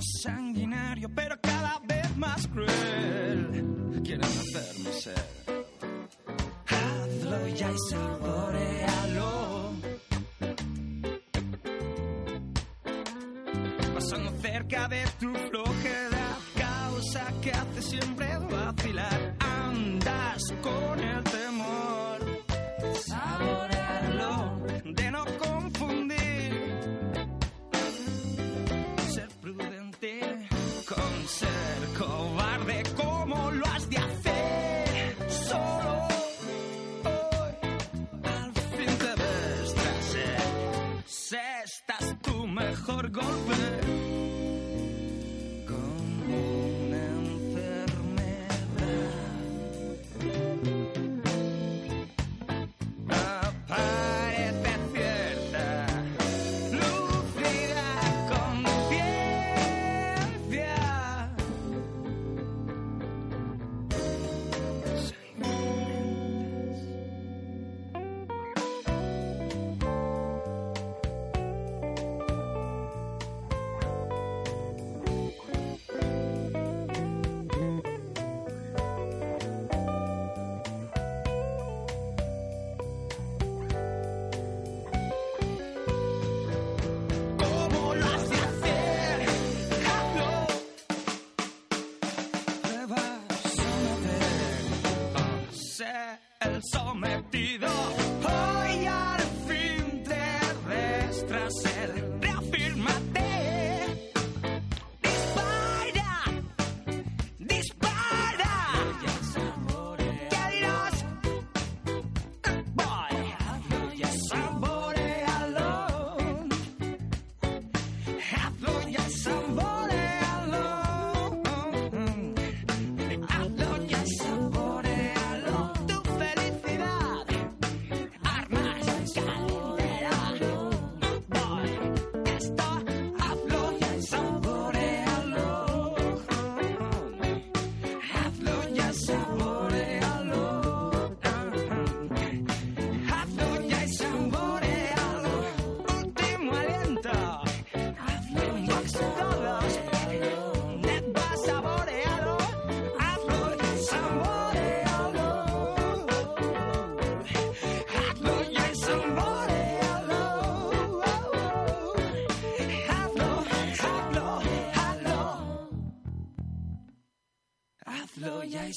sanguinario, pero cada vez más cruel. Quieren hacerme ser. Hazlo ya y saborealo. Pasando cerca de tu flojedad, causa que hace siempre vacilar. Andas con el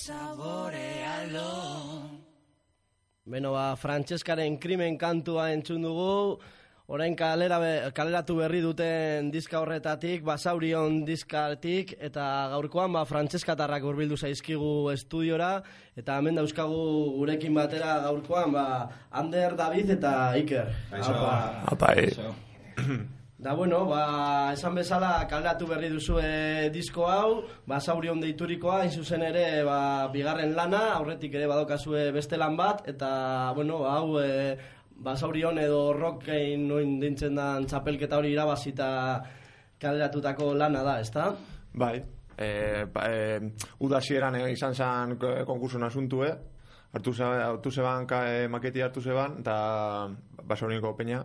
saborealo. Beno, ba, Frantseskaren krimen kantua entzun dugu, orain kalera be- kaleratu berri duten diska horretatik, basaurion diskatik, eta gaurkoan ba, frantseskatarrak hurbildu zaizkigu estudiora, eta hemen dauzkagu gurekin batera gaurkoan, ba, Ander, David eta Iker. Apa. Apa, eh. Da bueno, ba, esan bezala kaleratu berri duzue disko hau, ba, saurion deiturikoa, hain zuzen ere, ba, bigarren lana, aurretik ere badokazue beste lan bat, eta, bueno, hau, e, ba, saurion edo rockein noin dintzen dan txapelketa hori irabazita kaleratutako lana da, ezta? Bai, e, ba, e, udasieran e, izan zen ko- konkursun asuntue, hartu, ze, hartu zeban ka, e, maketi hartu zeban, eta basauriko peña.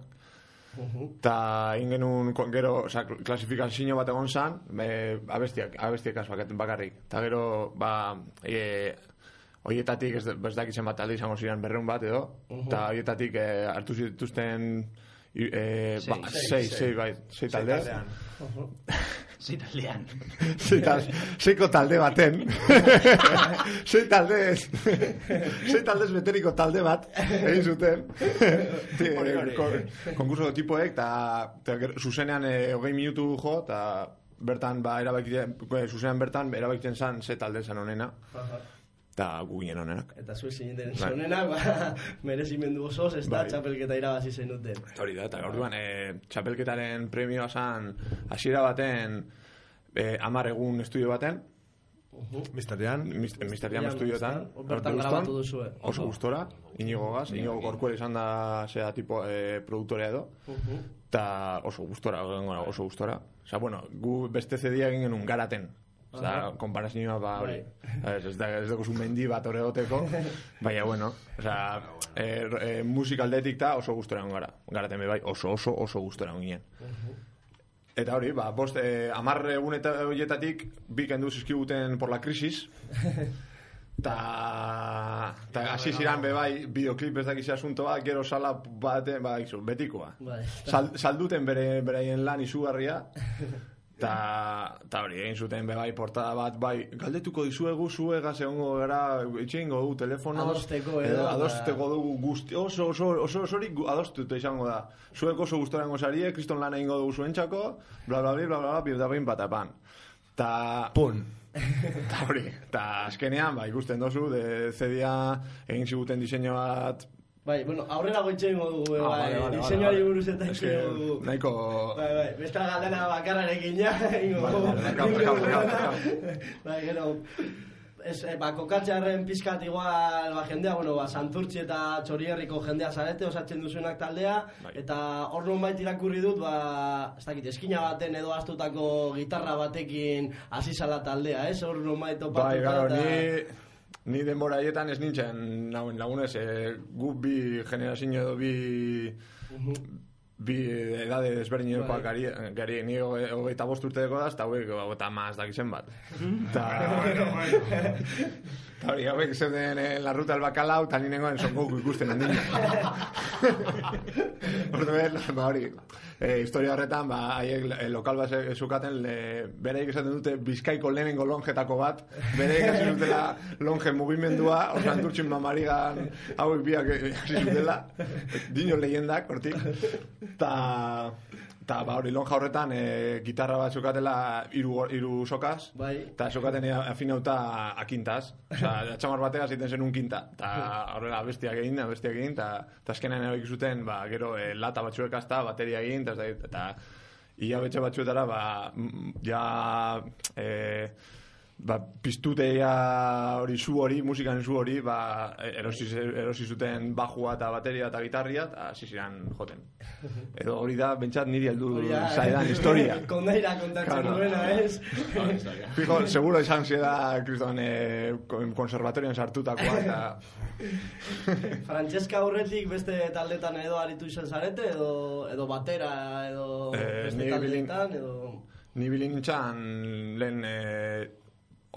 Eta ingenun ko- gero, oza, klasifikazio bat egon zan, e, abestiak, abestiak azuak bakarrik. Eta gero, ba, e, Oietatik ez, ez dakitzen bat talde izango ziren berreun bat edo, eta oietatik e, hartu zituzten e, Sei. ba, Sei, sei, sei. sei, bai, sei talde. Sei taldean. Sei tal, seiko talde baten. sei talde sei taldez beteriko talde bat egin zuten. Konkurso tipoek eta eta gero zuzenean eh, hogei minutu jo eta bertan ba erabakiten eh, zuzenean bertan erabakiten zan ze talde zan honena. Eta gu ginen honenak. Eta zu ezin den Bai. zonenak, ba, merezimendu osoz, ez da, Bai. txapelketa irabazi zenuten. Hori da, eta orduan e, txapelketaren premioa zan hasiera baten e, amar egun estudio baten, Misterdean. Misterdean estudiotan. Hor bertan Hortu grabatu guztuan, duzue. Oso gustora, Inigo Gaz, Inigo Korkuel izan da zera tipo e, produktorea edo. Eta oso gustora, oso gustora. Osa, bueno, gu beste zedia egin genuen garaten. Osa, Aha. konparazioa ba hori. Ez, da, ez da mendi bat hori egoteko. Baina, bueno, osa, e, e, musikaldetik ta oso gustora egon gara. Garaten be bai, oso, oso, oso gustora egon ginen. Eta hori, ba, bost, eh, amar eguneta horietatik, bi kendu zizkiguten por la crisis. Ta, ta hasi ziran be bai, videoklip ez dakiz asuntoa, gero sala bate, ba, izu, betikoa. Bai. Sal, salduten bere, beraien lan izugarria. Ta, ta hori, egin zuten be bai, portada bat, bai, galdetuko dizuegu, zuega egongo gara, itxeingo du telefonoz. Adosteko edo, edo, adosteko dugu guzti, oso, oso, oso, oso, oso adostuta izango da. Zuek oso gustorango sarie, kriston lan egingo dugu zuentzako, bla, bla, bla, bla, bla, bla, bla, bla, batapan. Ta... Pun. Ta hori, ta azkenean, ba, ikusten dozu, de zedia egin ziguten diseño bat... Bai, bueno, aurrera goitxe ingo dugu, Ah, bai, vale, vale, buruz eta ingo dugu. nahiko... Bai, bai, besta galdera bakarrarekin ja, ingo Bai, dugu. bai, Bai, gero, ez, eh, ba, kokatxearen pizkat igual, ba, jendea, bueno, ba, Santurtzi eta Txorierriko jendea zarete, osatzen duzuenak taldea, Bai. eta hor nonbait irakurri dut, ba, ez dakit, eskina baten edo astutako gitarra batekin hasi zala taldea, ez? Hor nonbait Bai, topatuta garo, eta... ni, ni denbora haietan ez nintzen nauen lagunez, e, gu bi generazio edo bi bi edade desberdinekoak Bai. gari, gari ni hoge- hogeita bost urteko da, eta hauek hogeita maz dakizen bat. Ta, ta hori, hauek zeuden en la ruta del bacalao, eta ni nengoen son goku ikusten handina. Orduen, ba hori, e, historia horretan, ba, haiek eh, lokal bat zukaten, le, bereik esaten dute bizkaiko lehenengo lonjetako bat, bereik hasi zutela lonje mugimendua, osan durtxin mamarigan, hauek biak eh, hasi zutela, dino leyendak, hortik, ta, ta ba hori lonja horretan e, gitarra bat zukatela hiru hiru sokaz, Bai. eta sokaten afinauta akintaz. Osa, atxamar batea ziten zen un quinta. Ta horrela bestiak egin, bestiak egin, eta ta azkenean erabaki zuten, ba, gero eh, lata batzuek azta, bateria egin, eta, dakit, eta ia betxe batzuetara, ba, piztuteia hori zu hori, musikan zu hori, ba, erosi, erosi zuten bajua eta bateria eta gitarria, eta hasi ziren joten. Edo hori da, bentsat niri heldu da, zaidan historia. Kondaira kontatzen Claro. duena, ez? Fijo, seguro izan zida, kriston, eh, kon- konservatorioan sartutakoa, eta... Francesca aurretik beste taldetan edo aritu izan zarete, edo, edo batera, edo Eh, beste taldetan, edo... Ni bilin nintzen lehen eh,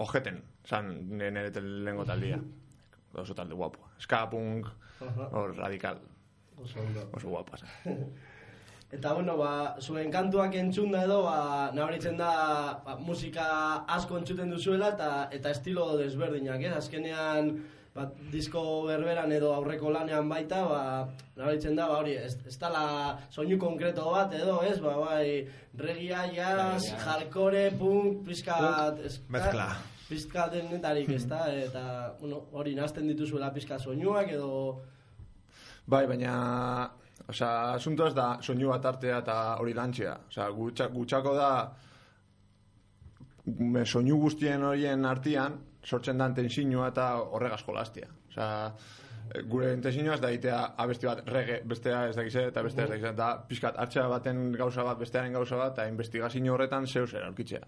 ojeten, zan nire lehengo taldia. Oso talde guapo. Ska, punk, hor radikal. Oso. Oso guapas. Eta bueno, ba, zuen kantuak entzunda edo, ba, nabaritzen da ba, musika asko entzuten duzuela eta eta estilo desberdinak, ez? Azkenean, ba, disko berberan edo aurreko lanean baita, ba, nabaritzen da, ba, hori, ez, ez dala soinu konkreto bat edo, ez? Ba, bai, regia, jazz, hardcore, punk, pizkat... ez- Mezcla. Pizkat denetarik, ez da? Eta, bueno, hori, nazten dituzuela pizkat soinuak edo... Bai, baina... Osa, asunto ez da soinu bat artea eta hori lantxea. Osa, gutxa, gutxako da me soinu guztien horien artean sortzen dan tensinua eta horregaz jolastia. Osa, eh, gure tensinua ez da itea abesti bat rege, bestea ez dakize eta bestea ez dakize. Eta pixkat hartxea baten gauza bat, bestearen gauza bat, eta investigazio horretan zeu zer aurkitzea.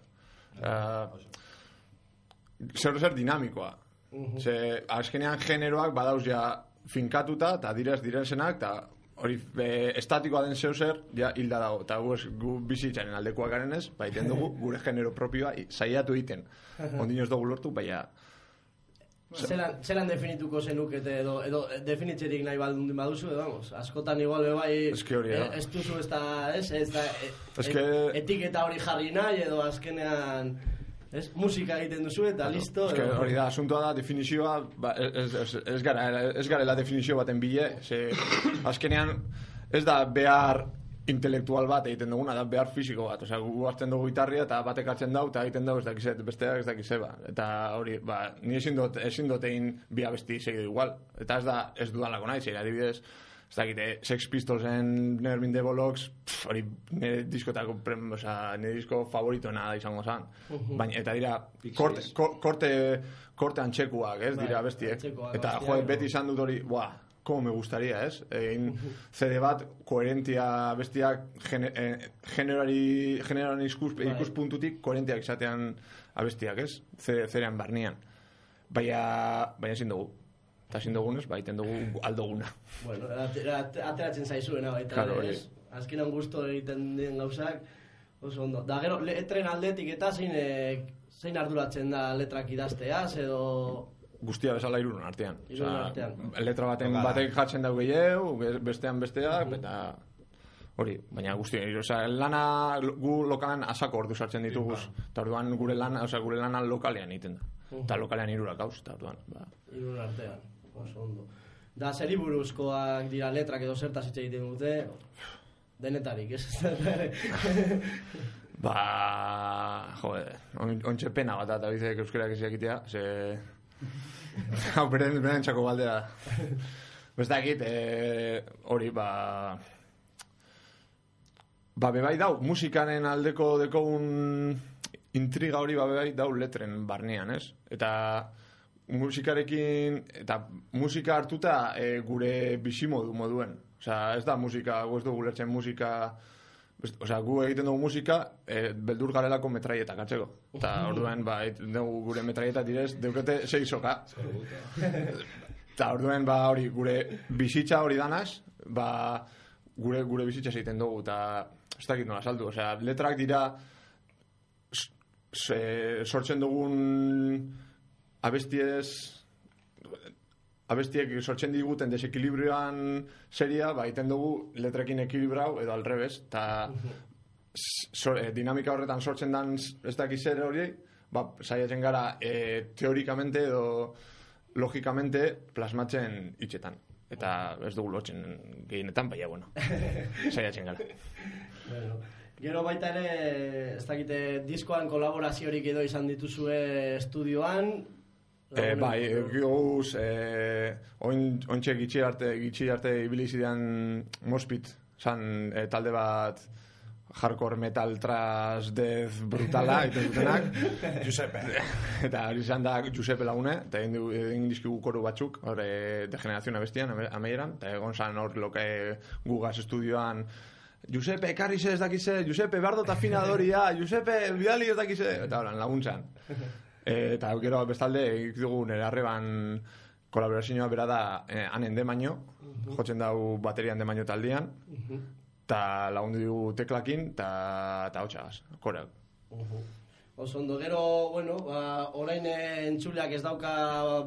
Zer zer dinamikoa. Ze, azkenean generoak badauz ja finkatuta, eta direz direnzenak, eta hori e, estatikoa den zeu zer, ja hilda dago. Eta gu, gu bizitzaren aldekoak garen ez, baiten dugu gure genero propioa saiatu egiten. Ondino ez dugu lortu, baina Zelan, zelan definituko zenukete edo, edo definitzerik nahi baldun baduzu, edo, vamos, askotan igual bai que hori eh, ez duzu ez da, ez, ez da e, e- que- etiketa hori jarri nahi edo azkenean ez, musika egiten duzu eta listo. Ez que edo- hori da, asuntoa da, definizioa, ba, ez, ez, ez, gara, ez garela definizio baten bile, ze azkenean ez da behar intelektual bat egiten duguna, da behar fisiko bat. Osea, gu hartzen dugu gitarria eta batek hartzen dau eta egiten dau ez dakizet, besteak ez dakizeba. Eta hori, ba, ni ezin dut, ezin dut egin bi abesti segidu igual. Eta ez da, ez dudalako nahi, zer, adibidez, ez dakite, Sex Pistolsen Never Been the Bollocks, pff, hori nire diskotako, prem, osea, nire disko favoritoena da izango zan. Baina, eta dira, korte, ko- korte, korte antxekuak, ez, Bai, dira bestiek. Eta, jo, beti izan dut hori, buah, como me gustaría, ez? Egin CD bat, koherentia bestiak, gene, eh, generari, generaren ikus, Bai. ikuspuntutik, koherentiak izatean abestiak, ez? Zer, zerean barnean. Baina, baina ezin dugu. Eta ezin dugunez, ba, iten dugu aldoguna. Bueno, ate- ate- ateratzen zaizuena baita, Claro, hori. ez? Azkenan gusto egiten den gauzak, Oso ondo. Da gero, letren aldetik eta zein, e, zein arduratzen da letrak idazteaz, edo... Guztia bezala irun artean. Osea, artean. Letra baten batek jartzen dau gehiago, be- bestean besteak, eta hori, baina guzti, osea, lana gu lokalan asako ordu sartzen ditugu, eta orduan gure lana, osea, gure lana lokalean egiten da. Eta lokalean irurak hauz, eta orduan, ba. Irun artean, oso ondo. Da, zeri buruzkoak dira letrak edo zertaz hitz egiten dute, denetarik, ez? Ba, jode, on- pena bat eta bizek euskerak ez jakitea, ze... Hau, beren, beren txako baldea. Bestakit, e, hori, ba... Ba, bebai dau, musikaren aldeko dekogun intriga hori ba bebai dau letren barnean, ez? Eta musikarekin, eta musika hartuta e, gure bizimodu moduen. Osea, ez da musika, gu ez dugu lertzen musika... Osea, gu egiten dugu musika, e, beldur garelako metraietak atzeko. Eta orduan, ba, dugu gure metraieta direz, deukete sei soka. Eta orduen ba hori gure bizitza hori danaz, ba gure gure bizitza egiten dugu eta ez dakit nola saldu, osea, letrak dira sortzen dugun abestiez abestiek sortzen diguten desekilibrioan seria, ba egiten dugu letrekin ekilibrau edo al revés, eta so, eh, dinamika horretan sortzen dan ez dakiz zer hori, ba, saiatzen gara eh, teorikamente edo logikamente plasmatzen hitzetan. Eta ez dugu lotzen gehienetan, baina, bueno, saiatzen gara. bueno. Gero baita ere, ez dakite, diskoan kolaboraziorik edo izan dituzue estudioan. E, bai, goguz, e, oin, ointxe gitxi arte, gitxi arte ibili Mospit, zan e, talde bat hardcore metal trash death brutala iten dutenak Giuseppe. eta hori izan da Giuseppe lagune eta egin, dizkigu koru batzuk hor e, degenerazion abestian ame- amaieran eta egon zan hor loke gugaz estudioan Giuseppe, ekarri ze ez dakize, Giuseppe, behar dut afinadoria, Giuseppe, bidali ez dakize, eta horan, laguntzan. E, eta gero bestalde, egik dugu nire arreban kolaborazioa bera da eh, anen demaino, jotzen dau baterian demaino taldean, eta lagundu dugu teklakin, eta eta hotxagaz, koreak. Oso ondo, gero, bueno, ba, orain eh, entzuleak ez dauka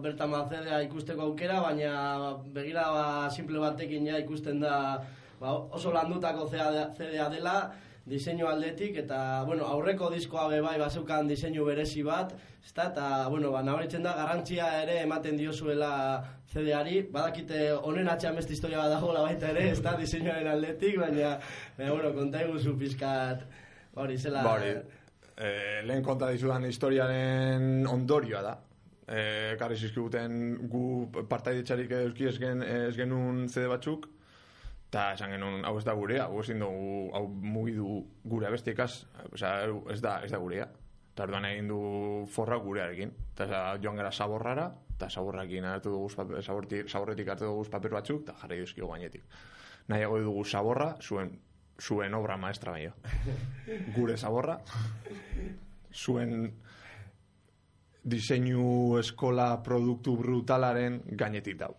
bertan mazedea ikusteko aukera, baina begira ba, simple batekin ja ikusten da ba, oso landutako CDA dela, diseinu aldetik, eta, bueno, aurreko diskoa be bai bazeukan diseinu berezi bat, eta, bueno, ba, nabaritzen da garrantzia ere ematen diozuela CD-ari, badakite honen atxean beste historia bat dagoela baita ere, ezta, diseinuaren aldetik, baina, baina bueno, konta eguzu pizkat, hori, zela... Ba hori, eh, lehen konta dizudan historiaren ondorioa da. Eh, karri zizkiguten gu partaidetxarik euski ez, gen, ez genuen CD batzuk, eta esan genuen, hau ez da gurea, hau ezin dugu, hau mugidu gure abestiekaz, osea, ez da, ez da gurea. Eta orduan egin du forra gurearekin. Eta joan gara saborrara, eta saborrakin hartu dugu saborretik hartu dugu paper batzuk, eta jarri dizkigu gainetik. Nahiago dugu saborra, zuen, zuen obra maestra baino. Gure saborra, zuen diseinu eskola produktu brutalaren gainetik dau.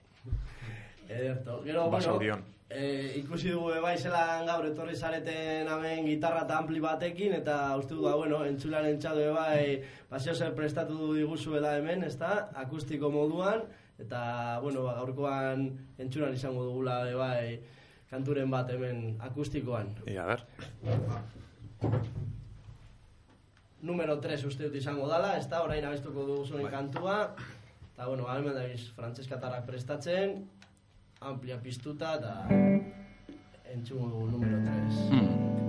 Ederto. Gero, Basaurion. bueno, e, ikusi dugu bai zelan gaur etorri zareten hemen gitarra eta ampli batekin, eta uste dugu, bueno, entzularen txadu bai, paseo zer prestatu du diguzuela hemen, ezta, akustiko moduan, eta, bueno, ba, gaurkoan entzulan izango dugula bai, kanturen bat hemen akustikoan. Ia, ber. Numero 3 uste dut izango dala, ezta, orain abestuko dugu zuen kantua, eta, bueno, ba, hemen dabiz, frantzeskatarrak prestatzen, amplia piztuta, eta entzungo dugu numero 3. Guarda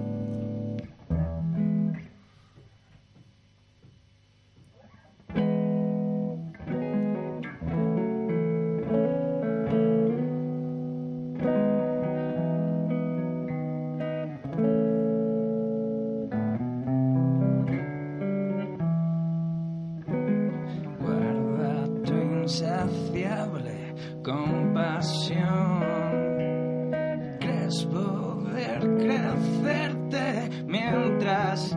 hacerte mientras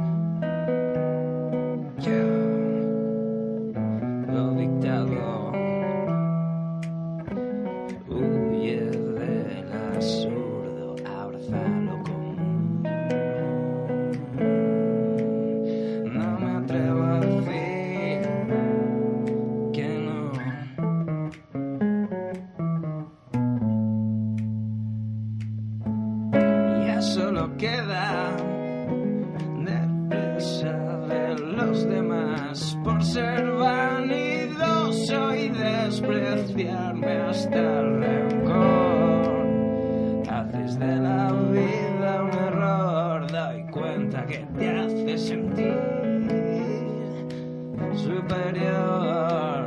que te hace sentir superior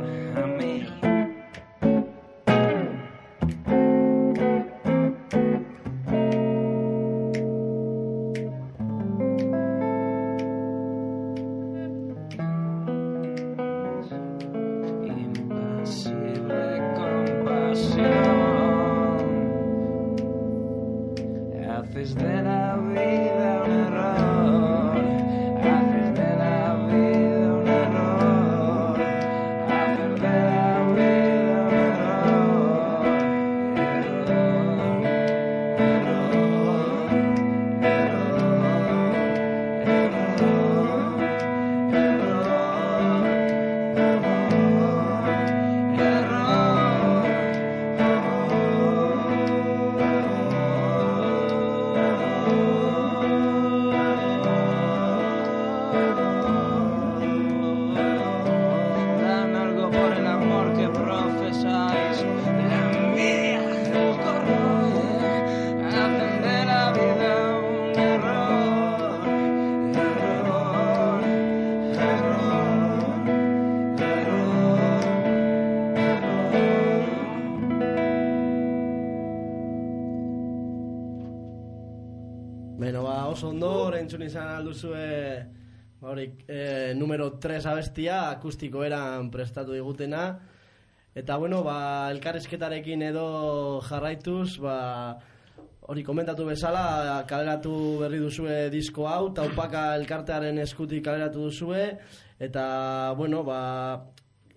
alduzue, ba, hori, e, numero 3 abestia, akustiko eran prestatu digutena. Eta, bueno, ba, elkarrizketarekin edo jarraituz, ba, hori komentatu bezala, kaleratu berri duzue disko hau, taupaka elkartearen eskutik kaleratu duzue, eta, bueno, ba,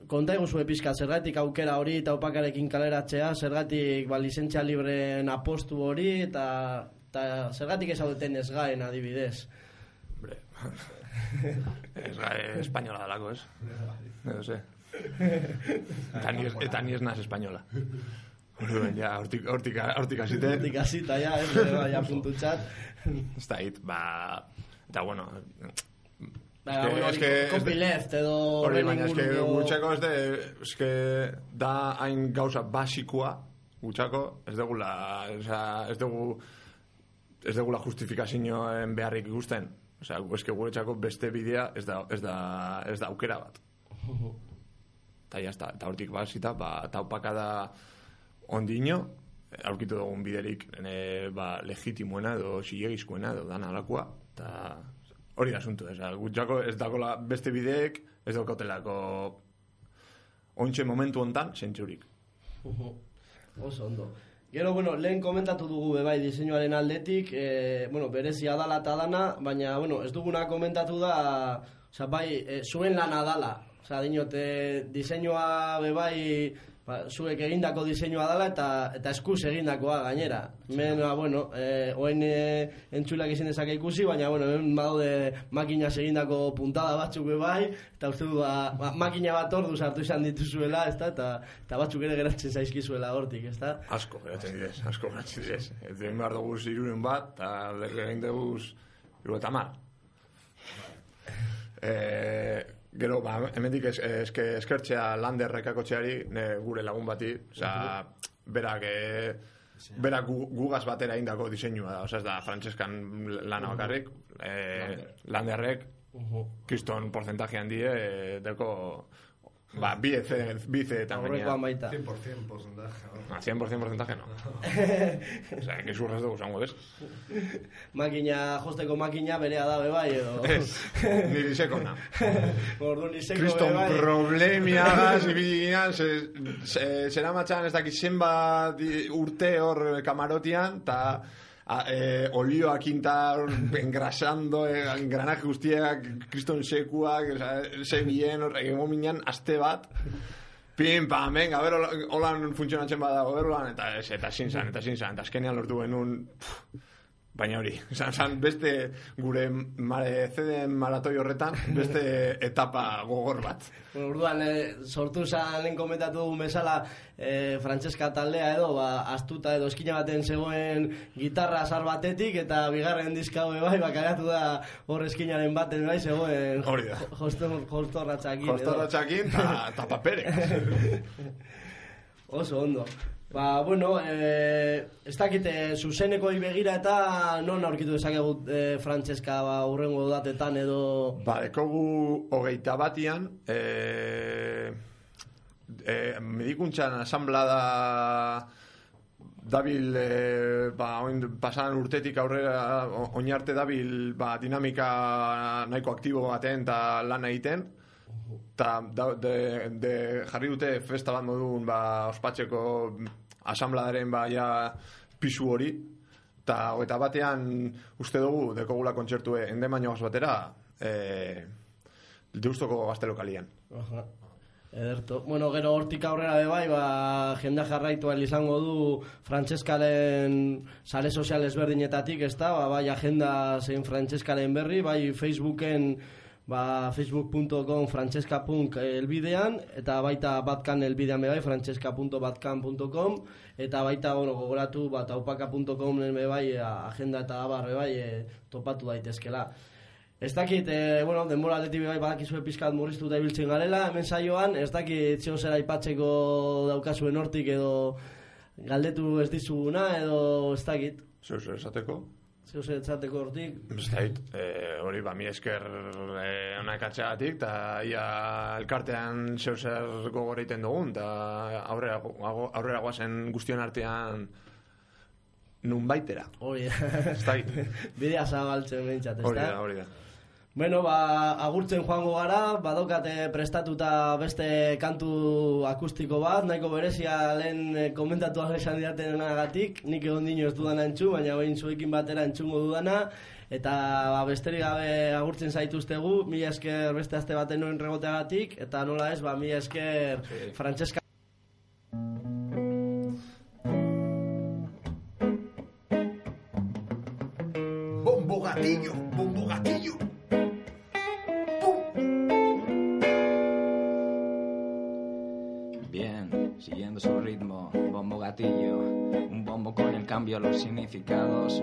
konta eguzue pizka, zergatik aukera hori taupakarekin kaleratzea, zergatik ba, lizentzia libreen apostu hori, eta, eta zergatik ez haudeten ez gaen adibidez. Hombre, ez gai espainola dalako, ez? No sé. Eta ni, ez- ez naz espainola. Orduan, ja, hortik, hortik, hortik hasite, Hortik hasita, ja, ez, ere, bai, apuntutxat. ez da hit, ba, eta bueno, Ba, que- bueno, es que- copyleft edo... hori, baina, eske, gutxako ez de, eske, da hain gauza basikoa, gutxako, ez dugula, oza, ez dugu, ez dugula justifikazioen beharrik ikusten. Osea, eske guretzako beste bidea ez da, ez da, ez da aukera bat. Eta jazta, eta hortik basita, ba, taupaka da ondino, aurkitu dugun biderik e, ba, legitimoena edo zilegizkoena edo dana alakoa, eta hori da asuntu, ez, gutxako ez dakola beste bideek, ez daukotelako ontxe momentu hontan zentzurik. Oso ondo. Gero, bueno, lehen komentatu dugu bebai diseinuaren aldetik, e, bueno, berezia dala eta dana, baina, bueno, ez duguna komentatu da, oza, bai, e, zuen lana dala. Oza, dinot, e, diseinua bebai, ba, zuek egindako diseinua dala eta eta eskuz egindakoa gainera. Hemen, ba, bueno, e, oen e, entzulak izin dezake ikusi, baina, bueno, hemen badaude makinaz egindako puntada batzuk bebai, eta uste du, ba, ba, makina bat ordu sartu izan dituzuela, ezta, eta, eta batzuk ere geratzen zaizkizuela hortik, ezta? Asko geratzen direz, asko geratzen direz. Ez egin behar dugu iruren bat, eta lege egin dugu iru eta mar. E, gero, ba, hemendik es, eske, eskertzea landerrek akotxeari ne, gure lagun bati, osea, berak, e, berak gu, gugaz batera indako diseinua da, osea, ez da, Francescan lana bakarrik, e, landerrek, kriston porcentaje handie, e, deko, ba, bi eze, bi ezeetan Aurrekoan baita. 100% porcentaje. ¿no? Ah, 100% porcentaje no. o sea, que zurrez dugu zango, ez? Makina, josteko makina berea da bebai edo. Ez, niri sekona. Ordu niseko Kriston bebai. problemiagaz, ibiginan, zera matxan ez dakit zenbat i- urte hor kamarotian, eta a, e, olioak inta hor engrasando, e, engranaje guztiak, kriston sekuak, ze bien, hor, egon minan, aste bat, Pim, pam, venga, hola- holan funtzionatzen badago, a ver, holan, eta ez, eta sin zan, eta sin zan, eta Baina hori, esan, esan beste gure mare, zeden maratoi horretan, beste etapa gogor bat. Bueno, Orduan, eh, sortu zan lehen komentatu dugun bezala eh, Frantseska taldea edo, ba, astuta edo eskina baten zegoen gitarra zar batetik eta bigarren diska hau bai, bakaratu da hor eskinaren baten bai, zegoen Hori da. jostorratxakin Jostorratxakin eta ta paperek. Oso ondo. Ba, bueno, eh, ez dakite zuzeneko begira eta non aurkitu dezakegu eh, Frantseska ba, urrengo datetan edo... Ba, ekogu hogeita batian, e, e, medikuntzan asamblada dabil, e, ba, oin, pasadan urtetik aurrera, oinarte dabil, ba, dinamika nahiko aktibo baten eta lan egiten, eta da, de, de, jarri dute festa bat modun ba, ospatzeko asambladaren ba, ja, pisu hori, eta hogeita batean uste dugu dekogula kontzertue endemaino batera e, deustoko gazte lokalian. Aha. Ederto. Bueno, gero hortik aurrera be bai, ba, jendea jarraitu izango du Frantseskaren sare sozial ezberdinetatik, ezta? Ba, bai agenda zein Frantseskaren berri, bai Facebooken ba, facebook.com frantseska.punk elbidean, eta baita batkan elbidean be bai, frantseska.batkan.com, eta baita, bueno, gogoratu, ba, taupaka.com be bai, a- agenda eta abar be bai, e, topatu daitezkela. Ez dakit, e, bueno, denbora aldetik bai badakizue pizkat murriztuta ibiltzen garela, hemen saioan, ez dakit zeo zera aipatzeko daukazuen hortik edo galdetu ez dizuguna edo ez dakit, Zer, zer, esateko? Zeo zer etzateko hortik. Ez dakit, e, hori ba, mi esker e, onak atxegatik, eta ia elkartean zeu zer gogor egiten dugun, eta aurrera, aurrera guazen guztion artean nun baitera. Hori Ez dakit. Bidea zabaltzen behintzat, ez Hori da? da, hori da. Bueno, ba, agurtzen joango gara, badokate prestatuta beste kantu akustiko bat, nahiko berezia lehen eh, komentatu esan didaten agatik, nik egon dino ez dudana entzu, baina behin zuekin batera entzungo dudana, eta ba, besterik gabe agurtzen zaituztegu, mila esker beste aste baten noen regoteagatik, eta nola ez, ba, mila esker Frantseska Siguiendo su ritmo, bombo gatillo, un bombo con el cambio los significados.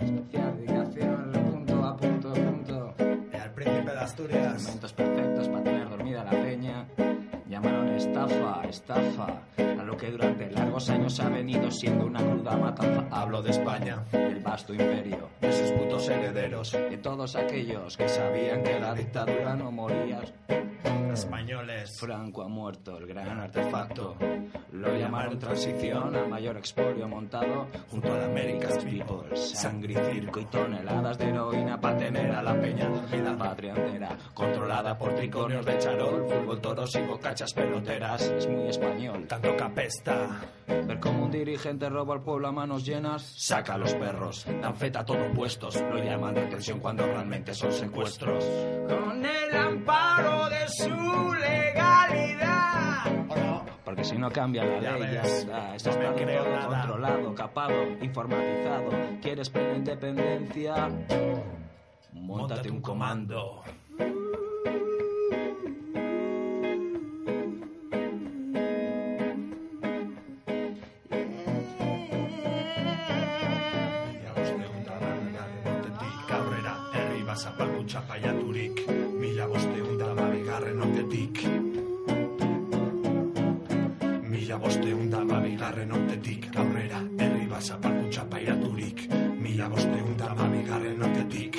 Especial dedicación, punto a punto, punto. Al príncipe de Asturias. Momentos perfectos para tener dormida la peña. Llamaron estafa, estafa, a lo que durante largos años ha venido siendo una cruda matanza. Hablo de España, del vasto imperio, De sus putos herederos. de todos aquellos que sabían que la dictadura no moría. Españoles. Franco ha muerto, el gran artefacto. Lo llamaron transición al mayor expolio montado junto a la America's People. Sangre y circo y toneladas de heroína para tener a la peña dormida patria entera. Controlada por triconios de charol, fútbol, toros y bocachas peloteras. Es muy español. Tanto capesta. Ver cómo un dirigente roba al pueblo a manos llenas, saca a los perros, dan feta a todo puestos, lo llaman detención cuando realmente son secuestros. Con el amparo de su legalidad. Porque si no cambia la Ya ley, ya está. Esto no me está creo todo nada. controlado, capado, informatizado. ¿Quieres plena independencia? Móntate un comando. Urtetik. Mila bosteun da babigarren urtetik aurrera herri bazapalku txapaiaturik Mila bosteun da babigarren urtetik.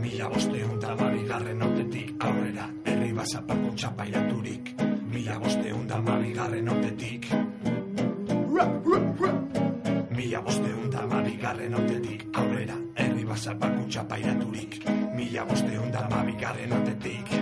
Mila bosteun da babigarren urtetik aurrera herri bazapalku txapairaturik. Mila bosteun da babigarren urtetik. Mila bosteun da mabigarren otetik aurrera herri bazapalku txapairaturik. Mila bosteun da mabigarren otetik Mila